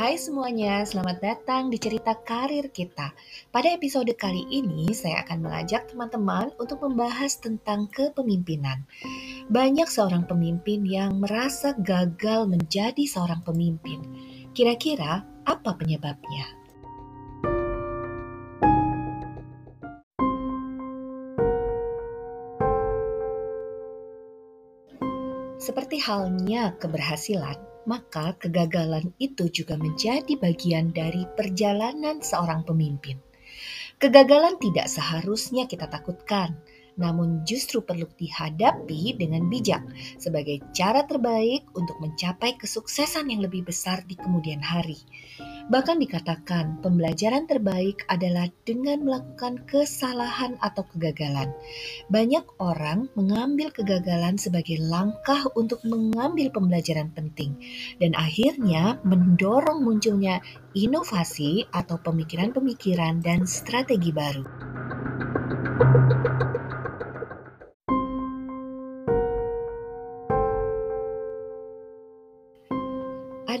Hai semuanya, selamat datang di cerita karir kita. Pada episode kali ini, saya akan mengajak teman-teman untuk membahas tentang kepemimpinan. Banyak seorang pemimpin yang merasa gagal menjadi seorang pemimpin. Kira-kira apa penyebabnya? Seperti halnya keberhasilan, maka kegagalan itu juga menjadi bagian dari perjalanan seorang pemimpin. Kegagalan tidak seharusnya kita takutkan, namun justru perlu dihadapi dengan bijak sebagai cara terbaik untuk mencapai kesuksesan yang lebih besar di kemudian hari. Bahkan dikatakan pembelajaran terbaik adalah dengan melakukan kesalahan atau kegagalan. Banyak orang mengambil kegagalan sebagai langkah untuk mengambil pembelajaran penting dan akhirnya mendorong munculnya inovasi atau pemikiran-pemikiran dan strategi baru.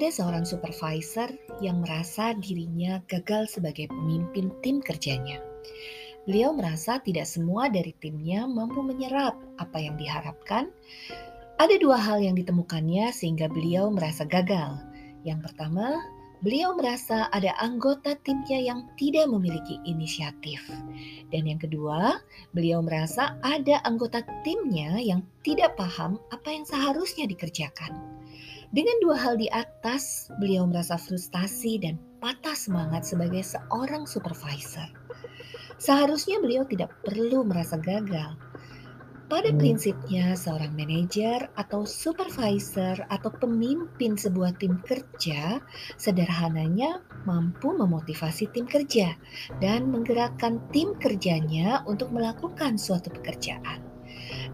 Ada seorang supervisor yang merasa dirinya gagal sebagai pemimpin tim kerjanya. Beliau merasa tidak semua dari timnya mampu menyerap apa yang diharapkan. Ada dua hal yang ditemukannya sehingga beliau merasa gagal. Yang pertama, beliau merasa ada anggota timnya yang tidak memiliki inisiatif. Dan yang kedua, beliau merasa ada anggota timnya yang tidak paham apa yang seharusnya dikerjakan. Dengan dua hal di atas, beliau merasa frustasi dan patah semangat sebagai seorang supervisor. Seharusnya beliau tidak perlu merasa gagal. Pada hmm. prinsipnya, seorang manajer atau supervisor atau pemimpin sebuah tim kerja sederhananya mampu memotivasi tim kerja dan menggerakkan tim kerjanya untuk melakukan suatu pekerjaan.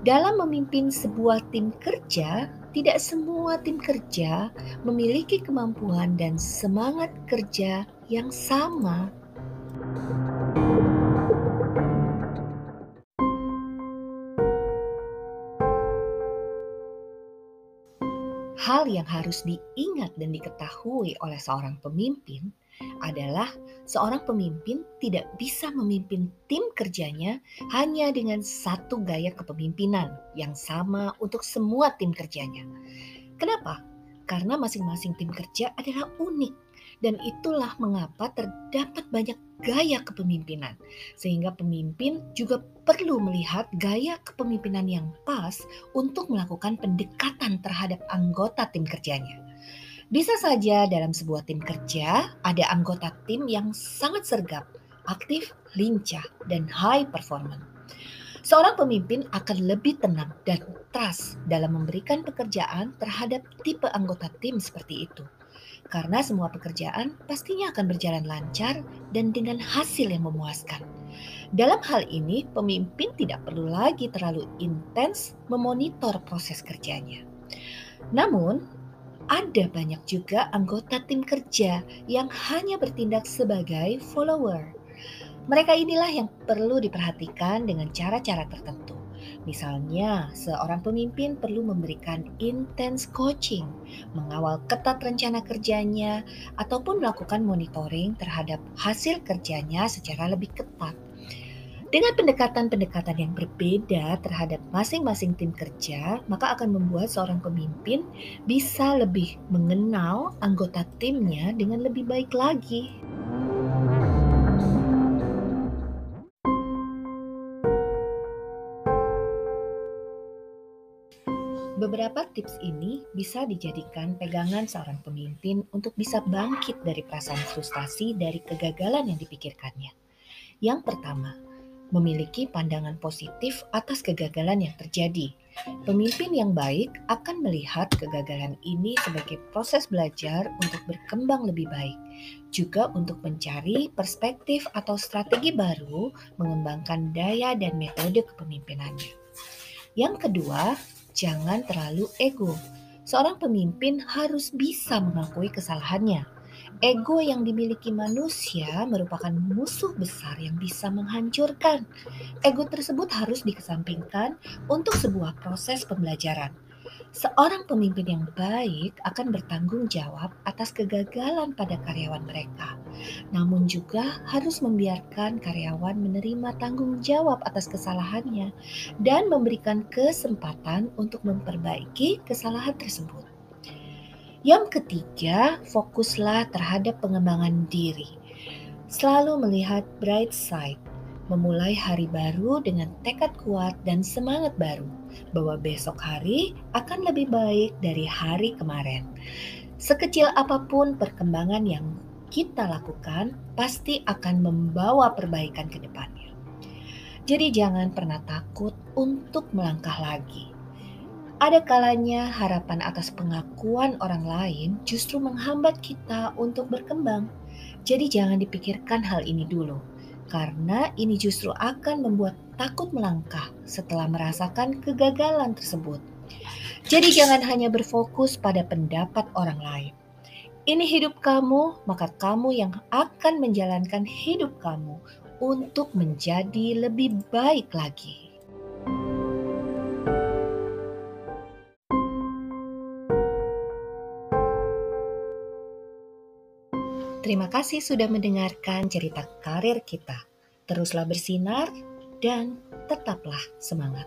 Dalam memimpin sebuah tim kerja, tidak semua tim kerja memiliki kemampuan dan semangat kerja yang sama. Hal yang harus diingat dan diketahui oleh seorang pemimpin adalah seorang pemimpin tidak bisa memimpin tim kerjanya hanya dengan satu gaya kepemimpinan yang sama untuk semua tim kerjanya. Kenapa? Karena masing-masing tim kerja adalah unik dan itulah mengapa terdapat banyak gaya kepemimpinan sehingga pemimpin juga perlu melihat gaya kepemimpinan yang pas untuk melakukan pendekatan terhadap anggota tim kerjanya. Bisa saja dalam sebuah tim kerja ada anggota tim yang sangat sergap, aktif, lincah, dan high performance. Seorang pemimpin akan lebih tenang dan trust dalam memberikan pekerjaan terhadap tipe anggota tim seperti itu. Karena semua pekerjaan pastinya akan berjalan lancar dan dengan hasil yang memuaskan. Dalam hal ini, pemimpin tidak perlu lagi terlalu intens memonitor proses kerjanya. Namun, ada banyak juga anggota tim kerja yang hanya bertindak sebagai follower. Mereka inilah yang perlu diperhatikan dengan cara-cara tertentu. Misalnya, seorang pemimpin perlu memberikan intens coaching, mengawal ketat rencana kerjanya, ataupun melakukan monitoring terhadap hasil kerjanya secara lebih ketat. Dengan pendekatan-pendekatan yang berbeda terhadap masing-masing tim kerja, maka akan membuat seorang pemimpin bisa lebih mengenal anggota timnya dengan lebih baik lagi. Beberapa tips ini bisa dijadikan pegangan seorang pemimpin untuk bisa bangkit dari perasaan frustasi dari kegagalan yang dipikirkannya. Yang pertama, memiliki pandangan positif atas kegagalan yang terjadi. Pemimpin yang baik akan melihat kegagalan ini sebagai proses belajar untuk berkembang lebih baik, juga untuk mencari perspektif atau strategi baru mengembangkan daya dan metode kepemimpinannya. Yang kedua, jangan terlalu ego. Seorang pemimpin harus bisa mengakui kesalahannya Ego yang dimiliki manusia merupakan musuh besar yang bisa menghancurkan. Ego tersebut harus dikesampingkan untuk sebuah proses pembelajaran. Seorang pemimpin yang baik akan bertanggung jawab atas kegagalan pada karyawan mereka, namun juga harus membiarkan karyawan menerima tanggung jawab atas kesalahannya dan memberikan kesempatan untuk memperbaiki kesalahan tersebut. Yang ketiga, fokuslah terhadap pengembangan diri. Selalu melihat bright side memulai hari baru dengan tekad kuat dan semangat baru bahwa besok hari akan lebih baik dari hari kemarin. Sekecil apa pun perkembangan yang kita lakukan, pasti akan membawa perbaikan ke depannya. Jadi, jangan pernah takut untuk melangkah lagi. Ada kalanya harapan atas pengakuan orang lain justru menghambat kita untuk berkembang. Jadi, jangan dipikirkan hal ini dulu karena ini justru akan membuat takut melangkah setelah merasakan kegagalan tersebut. Jadi, jangan hanya berfokus pada pendapat orang lain. Ini hidup kamu, maka kamu yang akan menjalankan hidup kamu untuk menjadi lebih baik lagi. Terima kasih sudah mendengarkan cerita karir kita. Teruslah bersinar dan tetaplah semangat.